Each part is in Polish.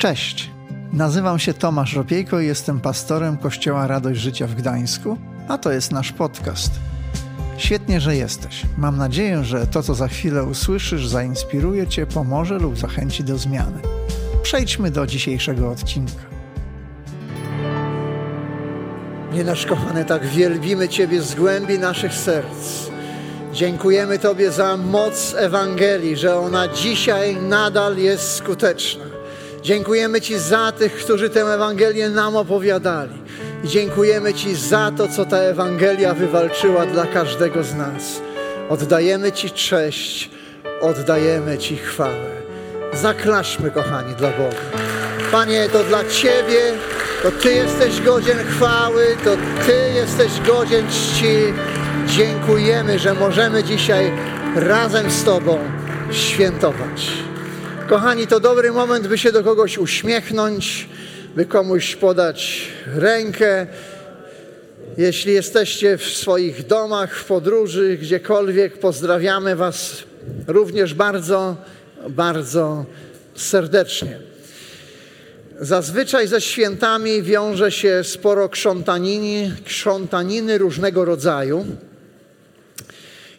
Cześć, nazywam się Tomasz Ropiejko i jestem pastorem Kościoła Radość Życia w Gdańsku, a to jest nasz podcast. Świetnie, że jesteś. Mam nadzieję, że to, co za chwilę usłyszysz, zainspiruje Cię, pomoże lub zachęci do zmiany. Przejdźmy do dzisiejszego odcinka. Nie nasz kochany, tak wielbimy Ciebie z głębi naszych serc. Dziękujemy Tobie za moc Ewangelii, że ona dzisiaj nadal jest skuteczna. Dziękujemy Ci za tych, którzy tę Ewangelię nam opowiadali. I dziękujemy Ci za to, co ta Ewangelia wywalczyła dla każdego z nas. Oddajemy Ci cześć, oddajemy Ci chwałę. Zaklaszmy, kochani, dla Boga. Panie, to dla Ciebie, to Ty jesteś godzien chwały, to Ty jesteś godzien czci. Dziękujemy, że możemy dzisiaj razem z Tobą świętować. Kochani, to dobry moment, by się do kogoś uśmiechnąć, by komuś podać rękę. Jeśli jesteście w swoich domach, w podróży, gdziekolwiek, pozdrawiamy Was również bardzo, bardzo serdecznie. Zazwyczaj ze świętami wiąże się sporo krzątaniny, krzątaniny różnego rodzaju.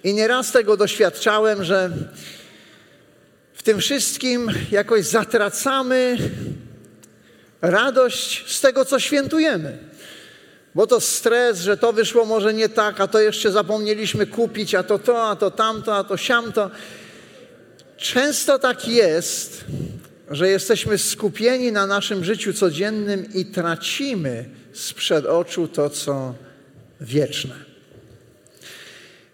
I nieraz tego doświadczałem, że w tym wszystkim jakoś zatracamy radość z tego, co świętujemy. Bo to stres, że to wyszło może nie tak, a to jeszcze zapomnieliśmy kupić, a to to, a to tamto, a to siamto. Często tak jest, że jesteśmy skupieni na naszym życiu codziennym i tracimy sprzed oczu to, co wieczne.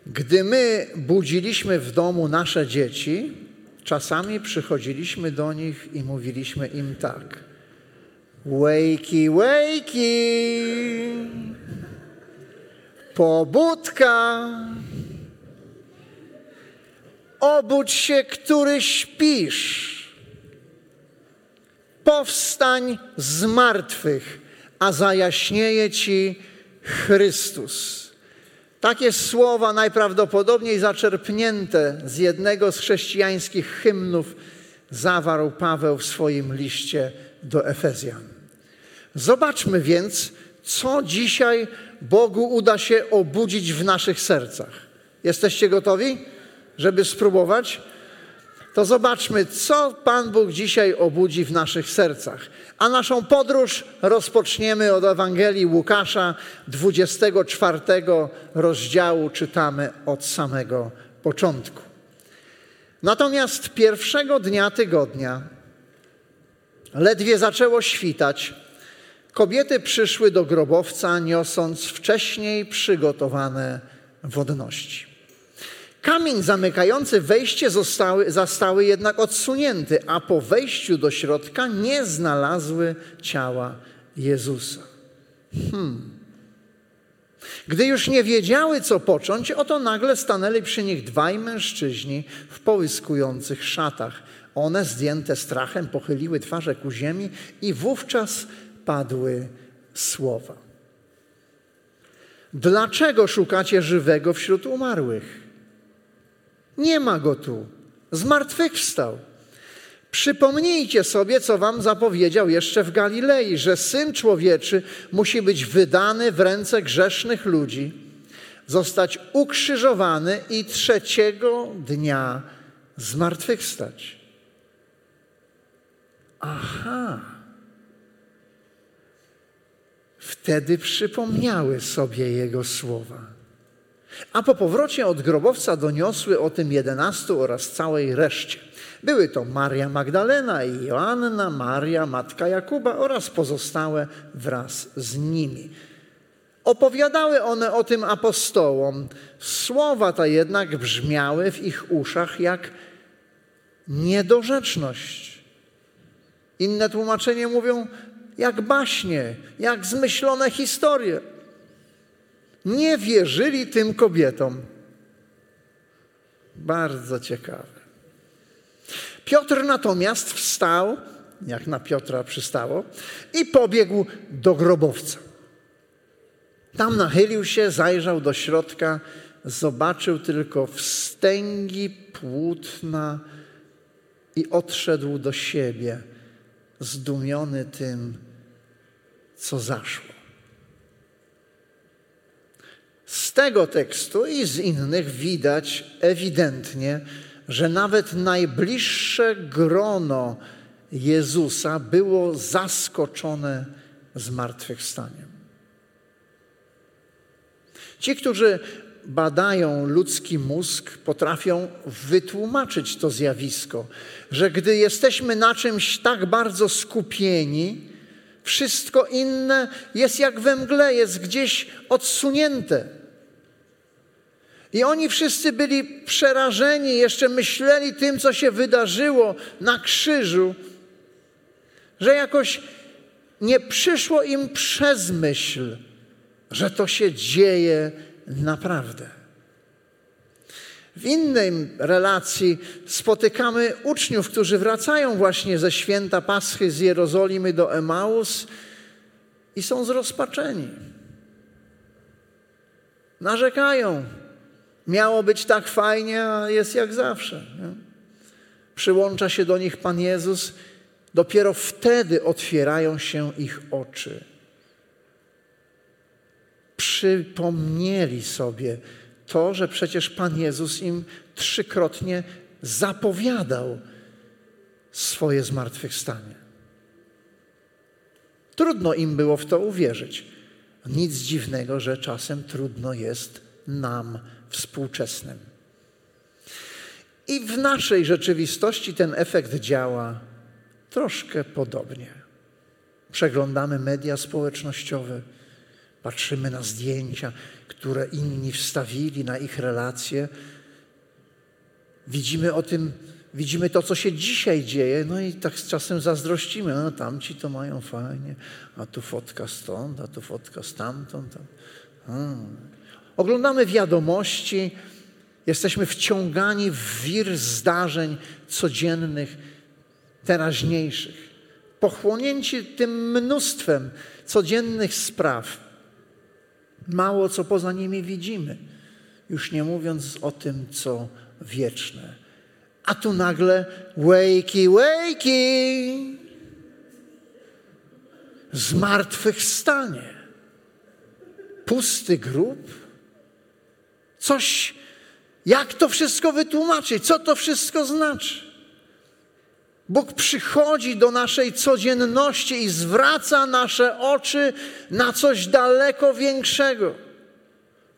Gdy my budziliśmy w domu nasze dzieci, czasami przychodziliśmy do nich i mówiliśmy im tak: Wakey, wakey, pobudka, obudź się, który śpisz. Powstań z martwych, a zajaśnieje ci Chrystus. Takie słowa najprawdopodobniej zaczerpnięte z jednego z chrześcijańskich hymnów zawarł Paweł w swoim liście do Efezjan. Zobaczmy więc, co dzisiaj Bogu uda się obudzić w naszych sercach. Jesteście gotowi, żeby spróbować? To zobaczmy, co Pan Bóg dzisiaj obudzi w naszych sercach. A naszą podróż rozpoczniemy od Ewangelii Łukasza, 24 rozdziału, czytamy od samego początku. Natomiast pierwszego dnia tygodnia, ledwie zaczęło świtać, kobiety przyszły do grobowca, niosąc wcześniej przygotowane wodności. Kamień zamykający wejście zostały, zostały jednak odsunięty, a po wejściu do środka nie znalazły ciała Jezusa. Hmm. Gdy już nie wiedziały, co począć, oto nagle stanęli przy nich dwaj mężczyźni w połyskujących szatach. One, zdjęte strachem, pochyliły twarze ku ziemi i wówczas padły słowa. Dlaczego szukacie żywego wśród umarłych? Nie ma go tu. Zmartwychwstał. Przypomnijcie sobie, co wam zapowiedział jeszcze w Galilei, że syn człowieczy musi być wydany w ręce grzesznych ludzi, zostać ukrzyżowany i trzeciego dnia zmartwychwstać. Aha. Wtedy przypomniały sobie jego słowa. A po powrocie od grobowca doniosły o tym jedenastu oraz całej reszcie. Były to Maria Magdalena i Joanna, Maria, matka Jakuba oraz pozostałe wraz z nimi. Opowiadały one o tym apostołom. Słowa te jednak brzmiały w ich uszach jak niedorzeczność. Inne tłumaczenie mówią jak baśnie, jak zmyślone historie nie wierzyli tym kobietom. Bardzo ciekawe. Piotr natomiast wstał, jak na Piotra przystało, i pobiegł do grobowca. Tam nachylił się, zajrzał do środka, zobaczył tylko wstęgi płótna i odszedł do siebie, zdumiony tym, co zaszło. Z tego tekstu i z innych widać ewidentnie, że nawet najbliższe grono Jezusa było zaskoczone zmartwychwstaniem. Ci, którzy badają ludzki mózg, potrafią wytłumaczyć to zjawisko, że gdy jesteśmy na czymś tak bardzo skupieni, wszystko inne jest jak we mgle, jest gdzieś odsunięte. I oni wszyscy byli przerażeni, jeszcze myśleli tym, co się wydarzyło na krzyżu, że jakoś nie przyszło im przez myśl, że to się dzieje naprawdę. W innej relacji spotykamy uczniów, którzy wracają właśnie ze święta Paschy z Jerozolimy do Emaus i są zrozpaczeni. Narzekają. Miało być tak fajnie, a jest jak zawsze. Nie? Przyłącza się do nich Pan Jezus. Dopiero wtedy otwierają się ich oczy przypomnieli sobie to, że przecież Pan Jezus im trzykrotnie zapowiadał swoje zmartwychwstanie. Trudno im było w to uwierzyć. Nic dziwnego, że czasem trudno jest nam, współczesnym. I w naszej rzeczywistości ten efekt działa troszkę podobnie. Przeglądamy media społecznościowe patrzymy na zdjęcia, które inni wstawili, na ich relacje. Widzimy o tym, widzimy to, co się dzisiaj dzieje, no i tak z czasem zazdrościmy. No tamci to mają fajnie, a tu fotka stąd, a tu fotka stamtąd. Hmm. Oglądamy wiadomości, jesteśmy wciągani w wir zdarzeń codziennych, teraźniejszych. Pochłonięci tym mnóstwem codziennych spraw mało co poza nimi widzimy, już nie mówiąc o tym, co wieczne. A tu nagle wakey, wakey, zmartwychwstanie, pusty grób, coś, jak to wszystko wytłumaczyć, co to wszystko znaczy. Bóg przychodzi do naszej codzienności i zwraca nasze oczy na coś daleko większego.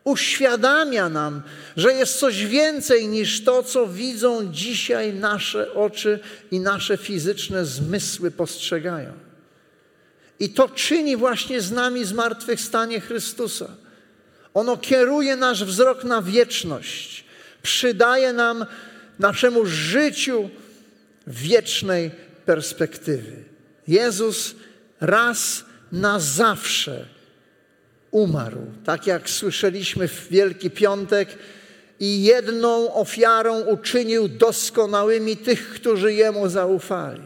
Uświadamia nam, że jest coś więcej niż to, co widzą dzisiaj nasze oczy i nasze fizyczne zmysły postrzegają. I to czyni właśnie z nami zmartwychwstanie Chrystusa. Ono kieruje nasz wzrok na wieczność, przydaje nam naszemu życiu wiecznej perspektywy. Jezus raz na zawsze umarł, tak jak słyszeliśmy w Wielki Piątek, i jedną ofiarą uczynił doskonałymi tych, którzy Jemu zaufali.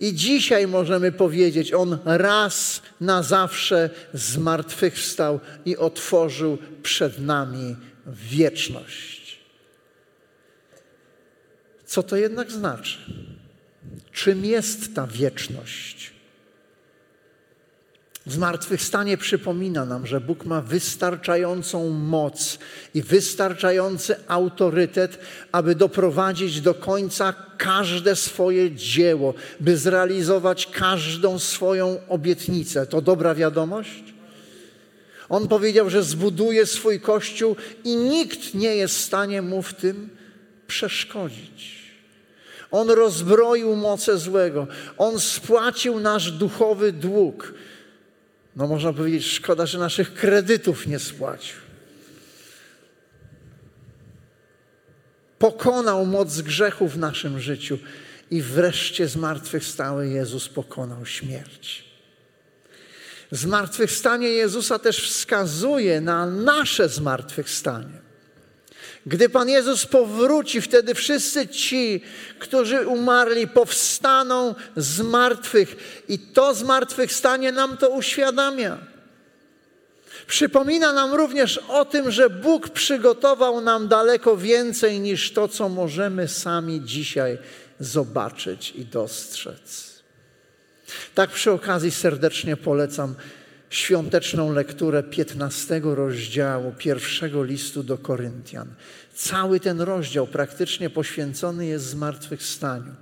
I dzisiaj możemy powiedzieć, On raz na zawsze zmartwychwstał i otworzył przed nami wieczność. Co to jednak znaczy? Czym jest ta wieczność? Zmartwychwstanie przypomina nam, że Bóg ma wystarczającą moc i wystarczający autorytet, aby doprowadzić do końca każde swoje dzieło, by zrealizować każdą swoją obietnicę. To dobra wiadomość? On powiedział, że zbuduje swój kościół i nikt nie jest w stanie mu w tym przeszkodzić. On rozbroił moce złego. On spłacił nasz duchowy dług. No można powiedzieć, szkoda, że naszych kredytów nie spłacił. Pokonał moc grzechu w naszym życiu i wreszcie zmartwychwstały Jezus pokonał śmierć. Zmartwychwstanie Jezusa też wskazuje na nasze zmartwychwstanie. Gdy Pan Jezus powróci, wtedy wszyscy ci, którzy umarli, powstaną z martwych i to zmartwychwstanie nam to uświadamia. Przypomina nam również o tym, że Bóg przygotował nam daleko więcej niż to, co możemy sami dzisiaj zobaczyć i dostrzec. Tak przy okazji serdecznie polecam świąteczną lekturę 15 rozdziału pierwszego listu do Koryntian. Cały ten rozdział praktycznie poświęcony jest zmartwychwstaniu.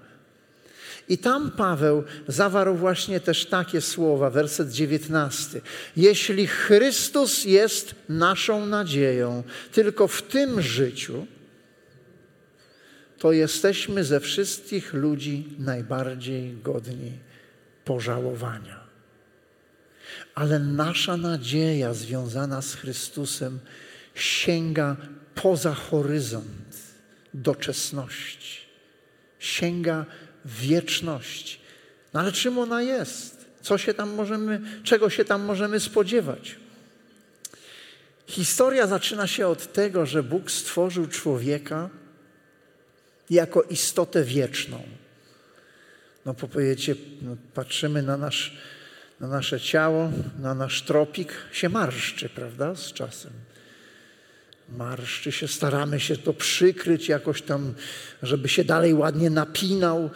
I tam Paweł zawarł właśnie też takie słowa, werset 19. Jeśli Chrystus jest naszą nadzieją tylko w tym życiu, to jesteśmy ze wszystkich ludzi najbardziej godni pożałowania. Ale nasza nadzieja związana z Chrystusem sięga poza horyzont doczesności, sięga wieczności. No ale czym ona jest? Co się tam możemy, czego się tam możemy spodziewać? Historia zaczyna się od tego, że Bóg stworzył człowieka jako istotę wieczną. No powiecie, no, patrzymy na, nasz, na nasze ciało, na nasz tropik, się marszczy, prawda, z czasem. Marszczy się, staramy się to przykryć jakoś tam, żeby się dalej ładnie napinał.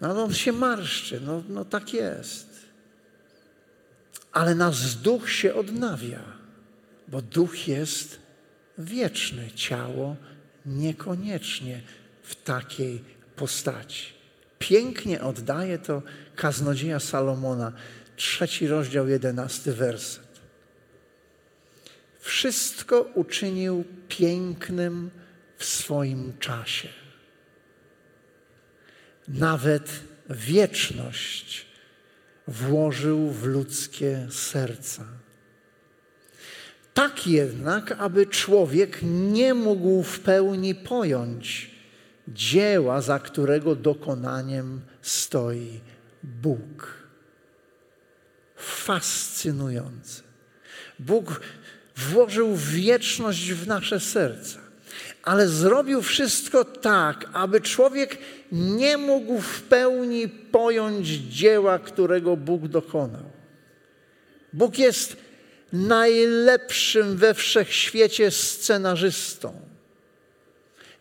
No ale on się marszczy, no, no tak jest. Ale nasz duch się odnawia, bo duch jest wieczny, ciało niekoniecznie w takiej postaci. Pięknie oddaje to kaznodzieja Salomona, trzeci rozdział, jedenasty werset. Wszystko uczynił pięknym w swoim czasie. Nawet wieczność włożył w ludzkie serca. Tak jednak, aby człowiek nie mógł w pełni pojąć dzieła, za którego dokonaniem stoi Bóg. Fascynujące. Bóg włożył wieczność w nasze serca, ale zrobił wszystko tak, aby człowiek nie mógł w pełni pojąć dzieła, którego Bóg dokonał. Bóg jest najlepszym we wszechświecie scenarzystą.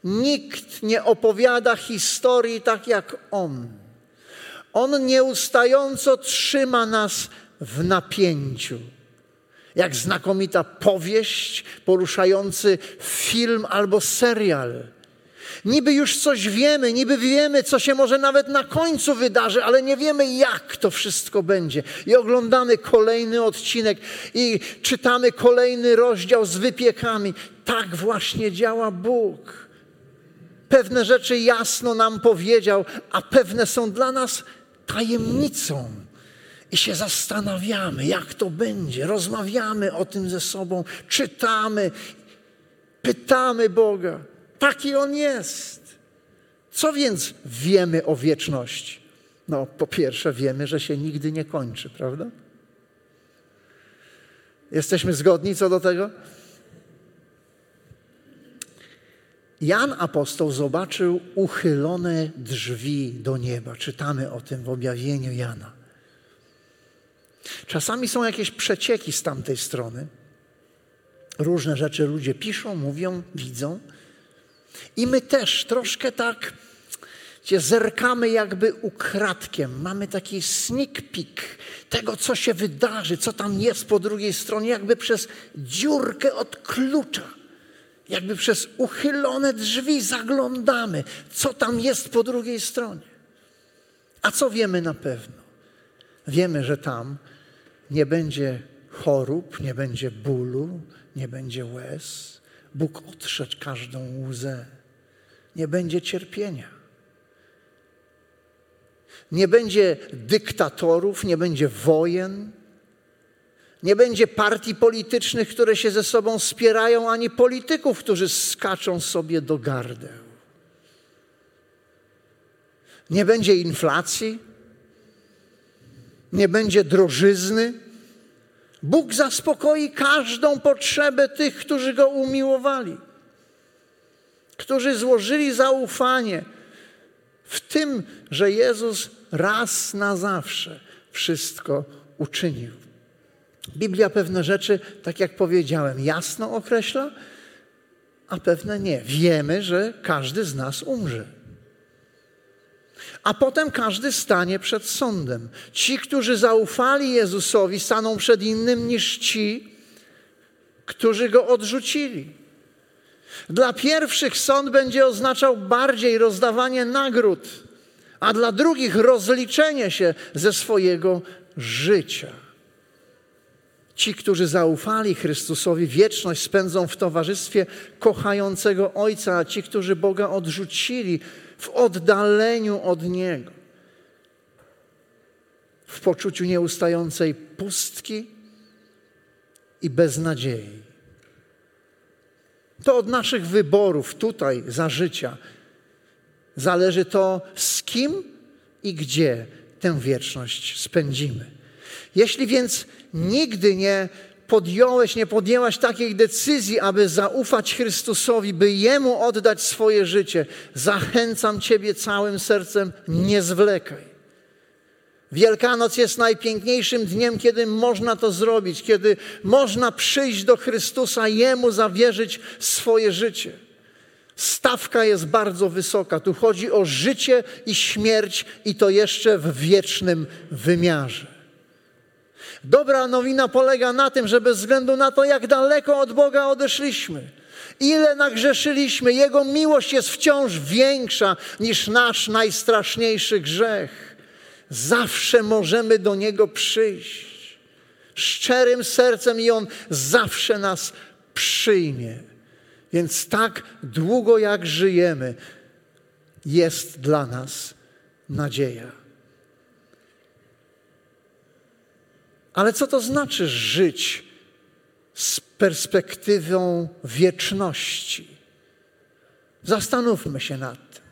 Nikt nie opowiada historii tak jak On. On nieustająco trzyma nas w napięciu. Jak znakomita powieść, poruszający film albo serial. Niby już coś wiemy, niby wiemy, co się może nawet na końcu wydarzy, ale nie wiemy, jak to wszystko będzie. I oglądamy kolejny odcinek i czytamy kolejny rozdział z wypiekami. Tak właśnie działa Bóg. Pewne rzeczy jasno nam powiedział, a pewne są dla nas tajemnicą. I się zastanawiamy, jak to będzie. Rozmawiamy o tym ze sobą, czytamy, pytamy Boga. Taki On jest. Co więc wiemy o wieczności? No, po pierwsze, wiemy, że się nigdy nie kończy, prawda? Jesteśmy zgodni co do tego? Jan apostoł zobaczył uchylone drzwi do nieba. Czytamy o tym w objawieniu Jana. Czasami są jakieś przecieki z tamtej strony. Różne rzeczy ludzie piszą, mówią, widzą. I my też troszkę tak gdzie zerkamy jakby ukradkiem. Mamy taki sneak peek tego, co się wydarzy, co tam jest po drugiej stronie, jakby przez dziurkę od klucza. Jakby przez uchylone drzwi zaglądamy, co tam jest po drugiej stronie. A co wiemy na pewno? Wiemy, że tam nie będzie chorób, nie będzie bólu, nie będzie łez. Bóg otrzeć każdą łzę. Nie będzie cierpienia. Nie będzie dyktatorów, nie będzie wojen, nie będzie partii politycznych, które się ze sobą spierają, ani polityków, którzy skaczą sobie do gardeł. Nie będzie inflacji, nie będzie drożyzny. Bóg zaspokoi każdą potrzebę tych, którzy Go umiłowali, którzy złożyli zaufanie w tym, że Jezus raz na zawsze wszystko uczynił. Biblia pewne rzeczy, tak jak powiedziałem, jasno określa, a pewne nie. Wiemy, że każdy z nas umrze. A potem każdy stanie przed sądem. Ci, którzy zaufali Jezusowi, staną przed innym niż ci, którzy go odrzucili. Dla pierwszych sąd będzie oznaczał bardziej rozdawanie nagród, a dla drugich rozliczenie się ze swojego życia. Ci, którzy zaufali Chrystusowi, wieczność spędzą w towarzystwie kochającego Ojca, a ci, którzy Boga odrzucili, w oddaleniu od Niego, w poczuciu nieustającej pustki i beznadziei. To od naszych wyborów tutaj za życia zależy to, z kim i gdzie tę wieczność spędzimy. Jeśli więc nigdy nie podjąłeś, nie podjęłaś takiej decyzji, aby zaufać Chrystusowi, by Jemu oddać swoje życie, zachęcam Ciebie całym sercem, nie zwlekaj. Wielkanoc jest najpiękniejszym dniem, kiedy można to zrobić, kiedy można przyjść do Chrystusa, Jemu zawierzyć swoje życie. Stawka jest bardzo wysoka. Tu chodzi o życie i śmierć, i to jeszcze w wiecznym wymiarze. Dobra nowina polega na tym, że bez względu na to, jak daleko od Boga odeszliśmy, ile nagrzeszyliśmy, Jego miłość jest wciąż większa niż nasz najstraszniejszy grzech. Zawsze możemy do Niego przyjść szczerym sercem i On zawsze nas przyjmie. Więc tak długo jak żyjemy, jest dla nas nadzieja. Ale co to znaczy żyć z perspektywą wieczności? Zastanówmy się nad tym.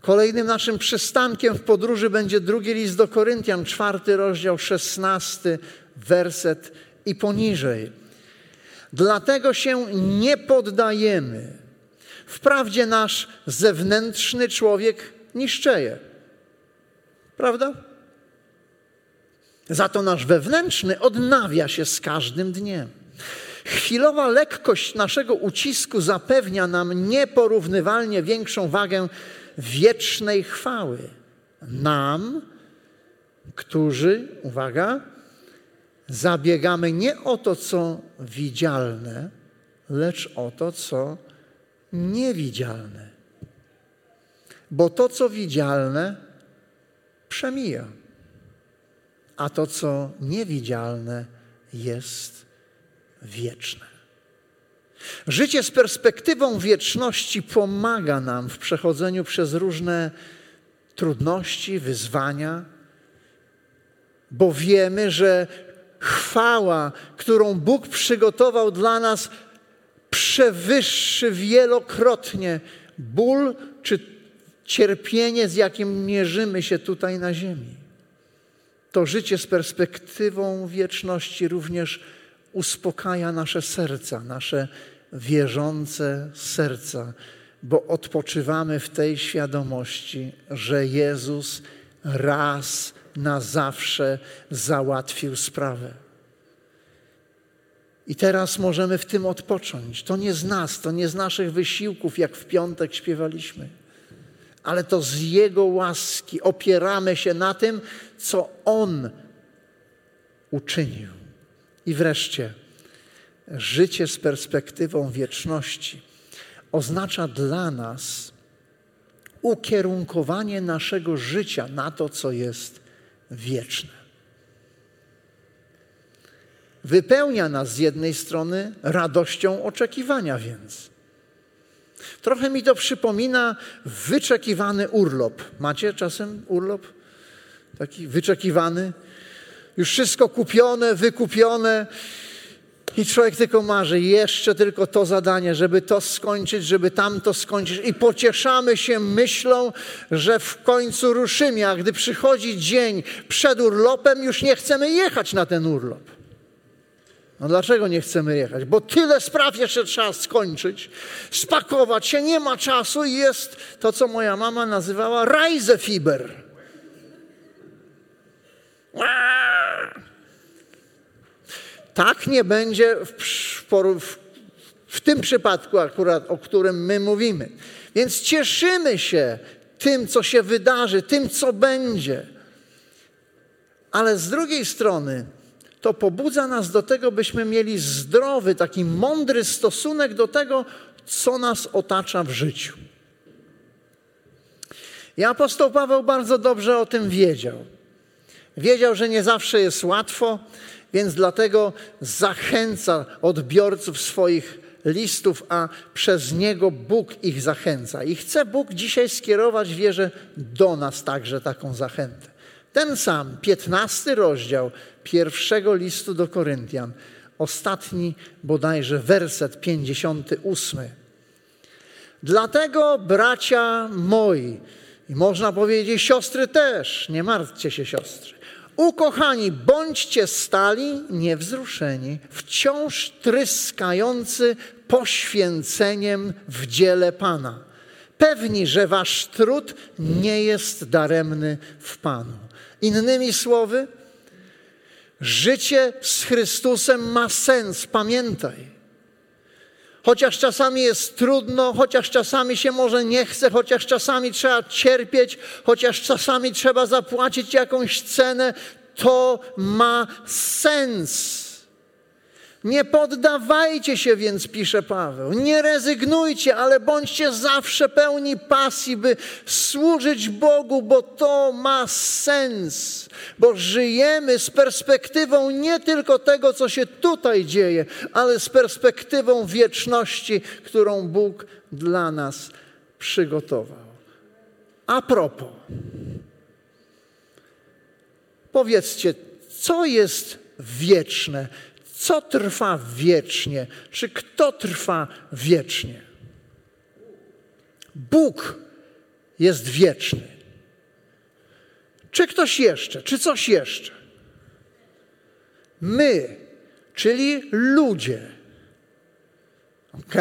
Kolejnym naszym przystankiem w podróży będzie drugi list do Koryntian, czwarty rozdział, szesnasty werset i poniżej. Dlatego się nie poddajemy. Wprawdzie nasz zewnętrzny człowiek niszczeje. Prawda? Za to nasz wewnętrzny odnawia się z każdym dniem. Chwilowa lekkość naszego ucisku zapewnia nam nieporównywalnie większą wagę wiecznej chwały. Nam, którzy, uwaga, zabiegamy nie o to, co widzialne, lecz o to, co niewidzialne. Bo to, co widzialne, przemija a to, co niewidzialne, jest wieczne. Życie z perspektywą wieczności pomaga nam w przechodzeniu przez różne trudności, wyzwania, bo wiemy, że chwała, którą Bóg przygotował dla nas, przewyższy wielokrotnie ból czy cierpienie, z jakim mierzymy się tutaj na ziemi to życie z perspektywą wieczności również uspokaja nasze serca, nasze wierzące serca, bo odpoczywamy w tej świadomości, że Jezus raz na zawsze załatwił sprawę. I teraz możemy w tym odpocząć. To nie z nas, to nie z naszych wysiłków, jak w piątek śpiewaliśmy ale to z Jego łaski opieramy się na tym, co On uczynił. I wreszcie, życie z perspektywą wieczności oznacza dla nas ukierunkowanie naszego życia na to, co jest wieczne. Wypełnia nas z jednej strony radością oczekiwania, więc Trochę mi to przypomina wyczekiwany urlop. Macie czasem urlop? Taki wyczekiwany? Już wszystko kupione, wykupione. I człowiek tylko marzy, jeszcze tylko to zadanie, żeby to skończyć, żeby tamto skończyć. I pocieszamy się myślą, że w końcu ruszymy. A gdy przychodzi dzień przed urlopem, już nie chcemy jechać na ten urlop. No dlaczego nie chcemy jechać? Bo tyle spraw jeszcze trzeba skończyć, spakować się, nie ma czasu i jest to, co moja mama nazywała Reisefiber. Tak nie będzie w, w, w tym przypadku akurat, o którym my mówimy. Więc cieszymy się tym, co się wydarzy, tym, co będzie. Ale z drugiej strony, to pobudza nas do tego, byśmy mieli zdrowy, taki mądry stosunek do tego, co nas otacza w życiu. I apostoł Paweł bardzo dobrze o tym wiedział. Wiedział, że nie zawsze jest łatwo, więc dlatego zachęca odbiorców swoich listów, a przez niego Bóg ich zachęca. I chce Bóg dzisiaj skierować, wierzę, do nas także taką zachętę. Ten sam, piętnasty rozdział pierwszego listu do Koryntian, ostatni bodajże werset, pięćdziesiąty ósmy. Dlatego, bracia moi, i można powiedzieć siostry też, nie martwcie się siostry, Ukochani, bądźcie stali, niewzruszeni, wciąż tryskający poświęceniem w dziele Pana. Pewni, że wasz trud nie jest daremny w Panu. Innymi słowy, życie z Chrystusem ma sens, pamiętaj. Chociaż czasami jest trudno, chociaż czasami się może nie chce, chociaż czasami trzeba cierpieć, chociaż czasami trzeba zapłacić jakąś cenę, to ma sens. Nie poddawajcie się więc, pisze Paweł. Nie rezygnujcie, ale bądźcie zawsze pełni pasji, by służyć Bogu, bo to ma sens. Bo żyjemy z perspektywą nie tylko tego, co się tutaj dzieje, ale z perspektywą wieczności, którą Bóg dla nas przygotował. A propos, powiedzcie, co jest wieczne? Co trwa wiecznie? Czy kto trwa wiecznie? Bóg jest wieczny. Czy ktoś jeszcze? Czy coś jeszcze? My, czyli ludzie. Ok?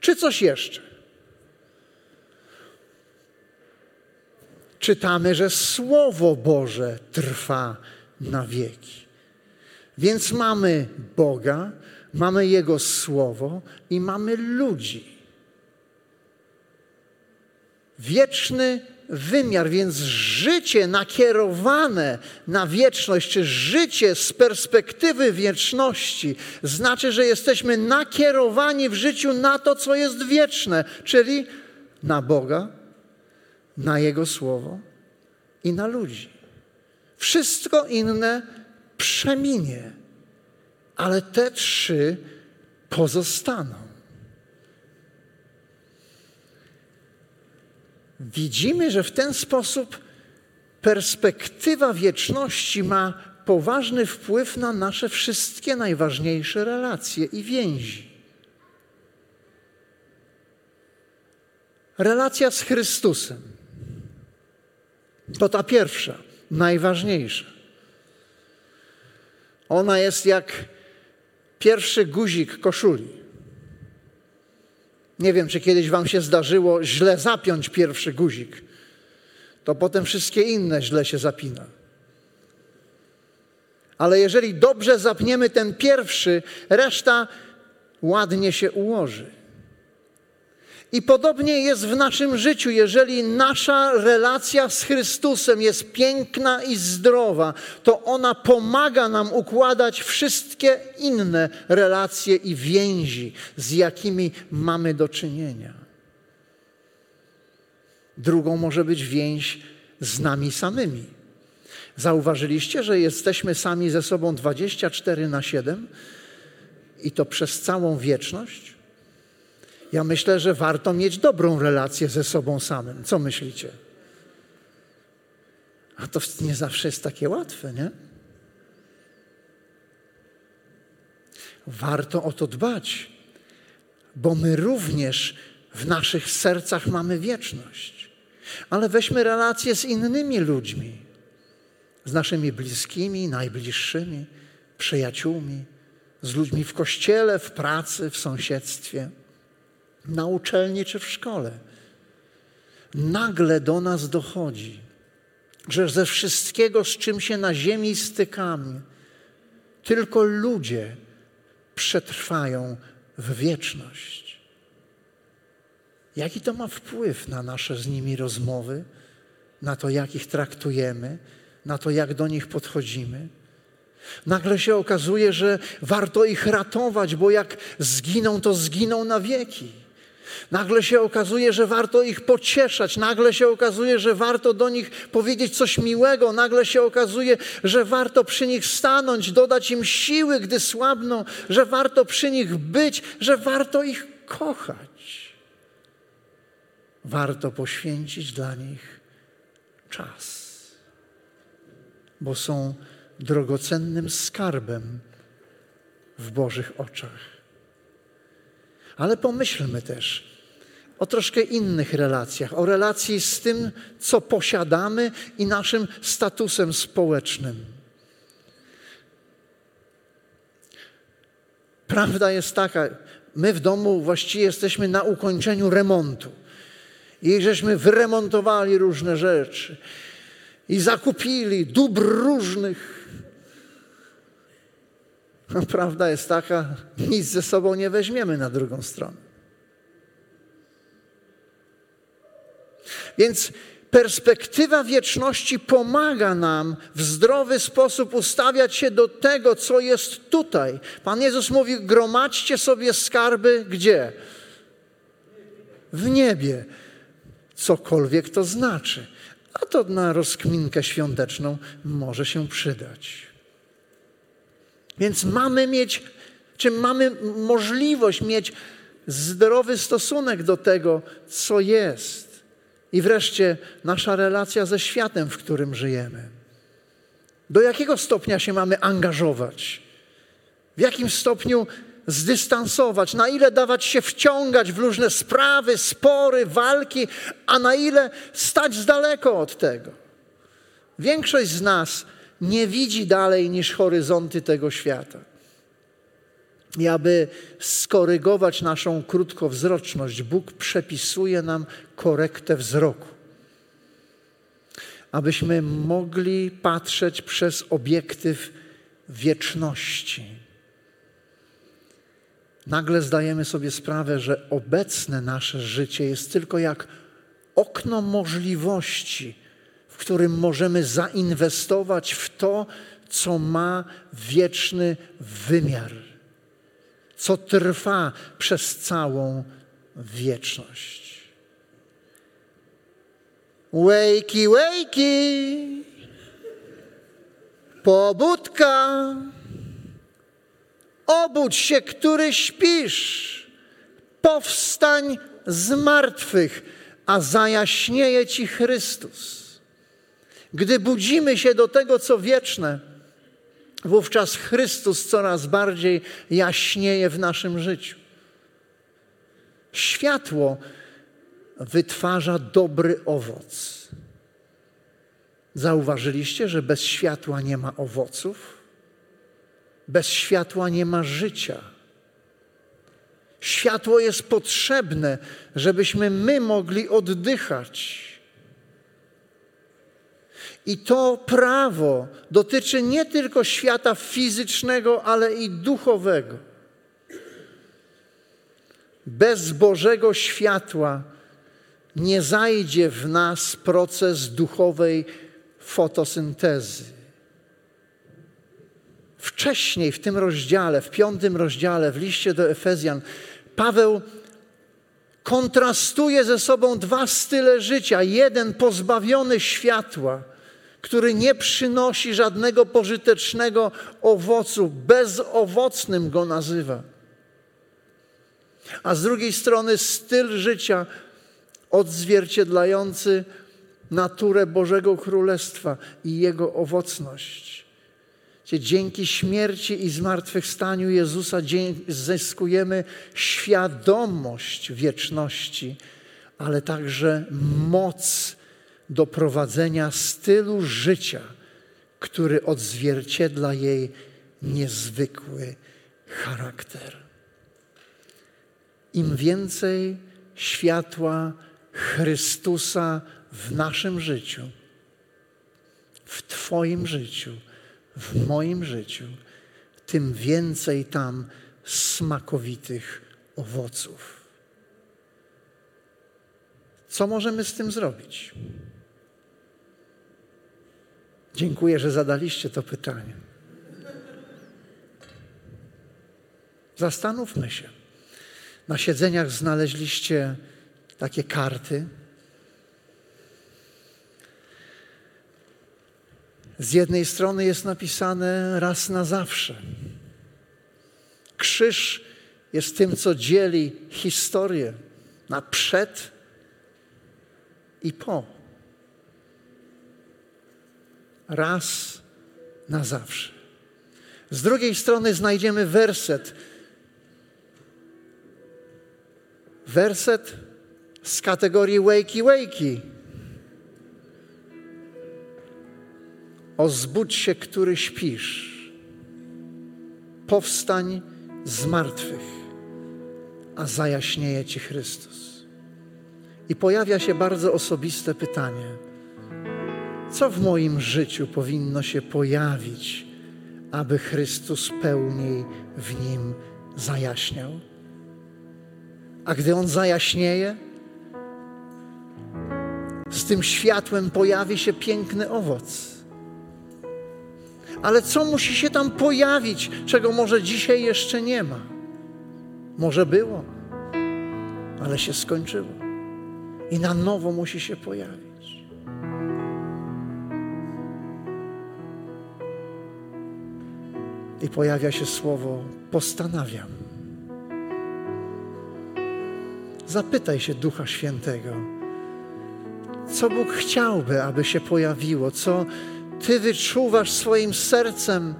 Czy coś jeszcze? Czytamy, że Słowo Boże trwa na wieki. Więc mamy Boga, mamy Jego Słowo i mamy ludzi. Wieczny wymiar, więc życie nakierowane na wieczność, czy życie z perspektywy wieczności, znaczy, że jesteśmy nakierowani w życiu na to, co jest wieczne, czyli na Boga, na Jego Słowo i na ludzi. Wszystko inne przeminie, ale te trzy pozostaną. Widzimy, że w ten sposób perspektywa wieczności ma poważny wpływ na nasze wszystkie najważniejsze relacje i więzi. Relacja z Chrystusem to ta pierwsza, najważniejsza. Ona jest jak pierwszy guzik koszuli. Nie wiem, czy kiedyś Wam się zdarzyło źle zapiąć pierwszy guzik. To potem wszystkie inne źle się zapina. Ale jeżeli dobrze zapniemy ten pierwszy, reszta ładnie się ułoży. I podobnie jest w naszym życiu, jeżeli nasza relacja z Chrystusem jest piękna i zdrowa, to ona pomaga nam układać wszystkie inne relacje i więzi, z jakimi mamy do czynienia. Drugą może być więź z nami samymi. Zauważyliście, że jesteśmy sami ze sobą 24 na 7 i to przez całą wieczność? Ja myślę, że warto mieć dobrą relację ze sobą samym. Co myślicie? A to nie zawsze jest takie łatwe, nie? Warto o to dbać, bo my również w naszych sercach mamy wieczność. Ale weźmy relacje z innymi ludźmi, z naszymi bliskimi, najbliższymi, przyjaciółmi, z ludźmi w kościele, w pracy, w sąsiedztwie na uczelni czy w szkole. Nagle do nas dochodzi, że ze wszystkiego, z czym się na ziemi stykamy, tylko ludzie przetrwają w wieczność. Jaki to ma wpływ na nasze z nimi rozmowy, na to, jak ich traktujemy, na to, jak do nich podchodzimy? Nagle się okazuje, że warto ich ratować, bo jak zginą, to zginą na wieki. Nagle się okazuje, że warto ich pocieszać, nagle się okazuje, że warto do nich powiedzieć coś miłego, nagle się okazuje, że warto przy nich stanąć, dodać im siły, gdy słabną, że warto przy nich być, że warto ich kochać. Warto poświęcić dla nich czas, bo są drogocennym skarbem w Bożych oczach. Ale pomyślmy też o troszkę innych relacjach, o relacji z tym, co posiadamy i naszym statusem społecznym. Prawda jest taka, my w domu właściwie jesteśmy na ukończeniu remontu. I żeśmy wyremontowali różne rzeczy i zakupili dóbr różnych, prawda jest taka, nic ze sobą nie weźmiemy na drugą stronę. Więc perspektywa wieczności pomaga nam w zdrowy sposób ustawiać się do tego, co jest tutaj. Pan Jezus mówi: gromadźcie sobie skarby gdzie? W niebie. Cokolwiek to znaczy. A to na rozkminkę świąteczną może się przydać. Więc mamy mieć, czy mamy możliwość mieć zdrowy stosunek do tego, co jest. I wreszcie nasza relacja ze światem, w którym żyjemy. Do jakiego stopnia się mamy angażować? W jakim stopniu zdystansować? Na ile dawać się wciągać w różne sprawy, spory, walki, a na ile stać z daleko od tego? Większość z nas nie widzi dalej niż horyzonty tego świata. I aby skorygować naszą krótkowzroczność, Bóg przepisuje nam korektę wzroku. Abyśmy mogli patrzeć przez obiektyw wieczności. Nagle zdajemy sobie sprawę, że obecne nasze życie jest tylko jak okno możliwości w którym możemy zainwestować w to, co ma wieczny wymiar, co trwa przez całą wieczność. Wakey, wakey, pobudka, obudź się, który śpisz, powstań z martwych, a zajaśnieje ci Chrystus. Gdy budzimy się do tego, co wieczne, wówczas Chrystus coraz bardziej jaśnieje w naszym życiu. Światło wytwarza dobry owoc. Zauważyliście, że bez światła nie ma owoców? Bez światła nie ma życia. Światło jest potrzebne, żebyśmy my mogli oddychać. I to prawo dotyczy nie tylko świata fizycznego, ale i duchowego. Bez Bożego światła nie zajdzie w nas proces duchowej fotosyntezy. Wcześniej w tym rozdziale, w piątym rozdziale, w liście do Efezjan, Paweł kontrastuje ze sobą dwa style życia. Jeden pozbawiony światła, który nie przynosi żadnego pożytecznego owocu, bezowocnym go nazywa. A z drugiej strony styl życia odzwierciedlający naturę Bożego Królestwa i Jego owocność. Dzięki śmierci i zmartwychwstaniu Jezusa zyskujemy świadomość wieczności, ale także moc do prowadzenia stylu życia, który odzwierciedla jej niezwykły charakter. Im więcej światła Chrystusa w naszym życiu, w Twoim życiu, w moim życiu, tym więcej tam smakowitych owoców. Co możemy z tym zrobić? Dziękuję, że zadaliście to pytanie. Zastanówmy się. Na siedzeniach znaleźliście takie karty. Z jednej strony jest napisane raz na zawsze. Krzyż jest tym, co dzieli historię na przed i po. Raz na zawsze. Z drugiej strony znajdziemy werset. Werset z kategorii wakey wakey. O zbudź się, który śpisz. Powstań z martwych, a zajaśnieje Ci Chrystus. I pojawia się bardzo osobiste pytanie: co w moim życiu powinno się pojawić, aby Chrystus pełniej w nim zajaśniał? A gdy on zajaśnieje, z tym światłem pojawi się piękny owoc. Ale co musi się tam pojawić, czego może dzisiaj jeszcze nie ma? Może było, ale się skończyło. I na nowo musi się pojawić. I pojawia się słowo postanawiam. Zapytaj się Ducha Świętego, co Bóg chciałby, aby się pojawiło, co Ty wyczuwasz swoim sercem,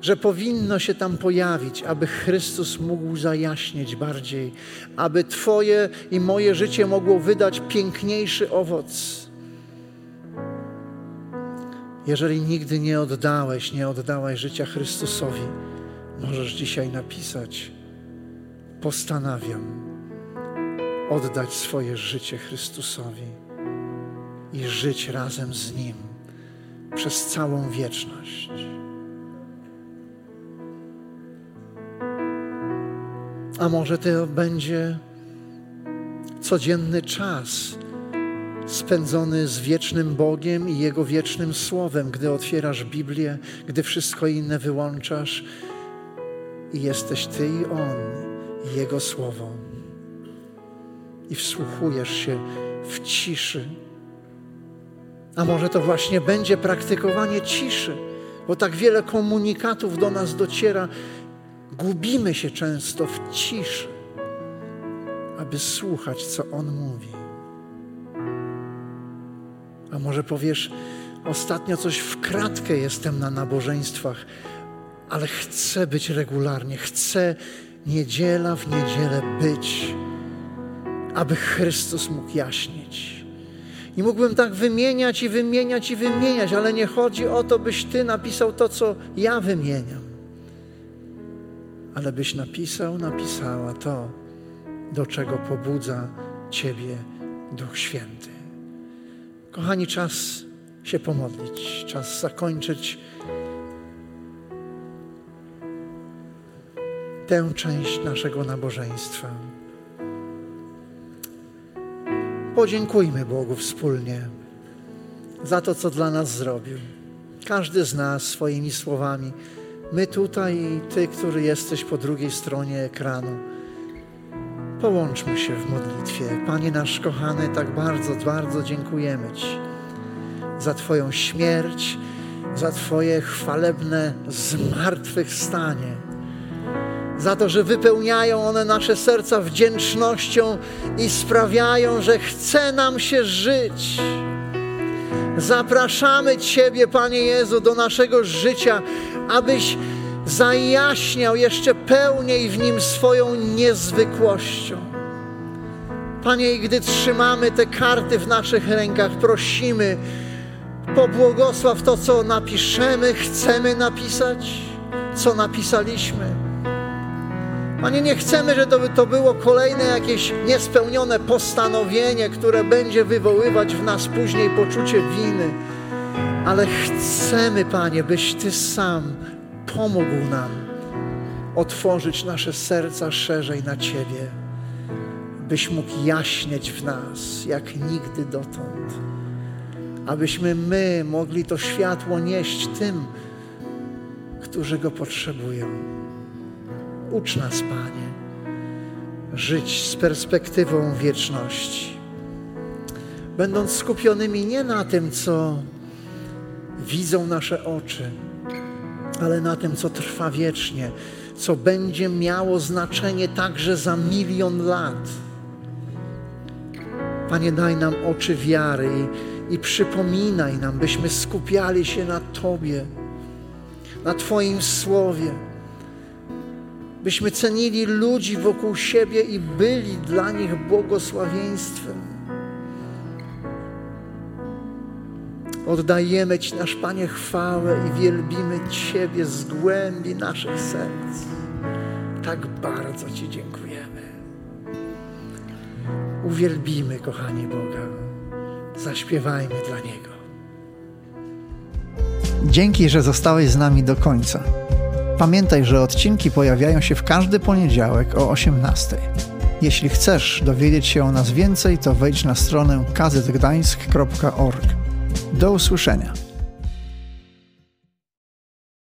że powinno się tam pojawić, aby Chrystus mógł zajaśnieć bardziej, aby Twoje i moje życie mogło wydać piękniejszy owoc. Jeżeli nigdy nie oddałeś, nie oddałaś życia Chrystusowi, możesz dzisiaj napisać: Postanawiam oddać swoje życie Chrystusowi i żyć razem z Nim przez całą wieczność. A może to będzie codzienny czas spędzony z wiecznym Bogiem i Jego wiecznym Słowem, gdy otwierasz Biblię, gdy wszystko inne wyłączasz i jesteś Ty i On i Jego Słowo. I wsłuchujesz się w ciszy. A może to właśnie będzie praktykowanie ciszy, bo tak wiele komunikatów do nas dociera. Gubimy się często w ciszy, aby słuchać, co On mówi. A może powiesz, ostatnio coś w kratkę jestem na nabożeństwach, ale chcę być regularnie, chcę niedziela w niedzielę być, aby Chrystus mógł jaśnieć. I mógłbym tak wymieniać i wymieniać i wymieniać, ale nie chodzi o to, byś Ty napisał to, co ja wymieniam, ale byś napisał, napisała to, do czego pobudza Ciebie Duch Święty. Kochani, czas się pomodlić, czas zakończyć tę część naszego nabożeństwa. Podziękujmy Bogu wspólnie za to, co dla nas zrobił. Każdy z nas swoimi słowami. My tutaj i Ty, który jesteś po drugiej stronie ekranu Połączmy się w modlitwie. Panie nasz kochany, tak bardzo, bardzo dziękujemy Ci za Twoją śmierć, za Twoje chwalebne zmartwychwstanie, za to, że wypełniają one nasze serca wdzięcznością i sprawiają, że chce nam się żyć. Zapraszamy Ciebie, Panie Jezu, do naszego życia, abyś zajaśniał jeszcze pełniej w nim swoją niezwykłością. Panie, i gdy trzymamy te karty w naszych rękach, prosimy, pobłogosław to, co napiszemy, chcemy napisać, co napisaliśmy. Panie, nie chcemy, żeby to było kolejne jakieś niespełnione postanowienie, które będzie wywoływać w nas później poczucie winy, ale chcemy, Panie, byś Ty sam pomógł nam otworzyć nasze serca szerzej na Ciebie, byś mógł jaśnieć w nas jak nigdy dotąd. Abyśmy my mogli to światło nieść tym, którzy go potrzebują. Ucz nas, Panie, żyć z perspektywą wieczności, będąc skupionymi nie na tym, co widzą nasze oczy, ale na tym, co trwa wiecznie, co będzie miało znaczenie także za milion lat. Panie, daj nam oczy wiary i, i przypominaj nam, byśmy skupiali się na Tobie, na Twoim słowie, byśmy cenili ludzi wokół siebie i byli dla nich błogosławieństwem. Oddajemy Ci, nasz Panie, chwałę i wielbimy Ciebie z głębi naszych serc. Tak bardzo Ci dziękujemy. Uwielbimy, kochani Boga. Zaśpiewajmy dla Niego. Dzięki, że zostałeś z nami do końca. Pamiętaj, że odcinki pojawiają się w każdy poniedziałek o 18. Jeśli chcesz dowiedzieć się o nas więcej, to wejdź na stronę kazetgdańsk.org. Do usłyszenia.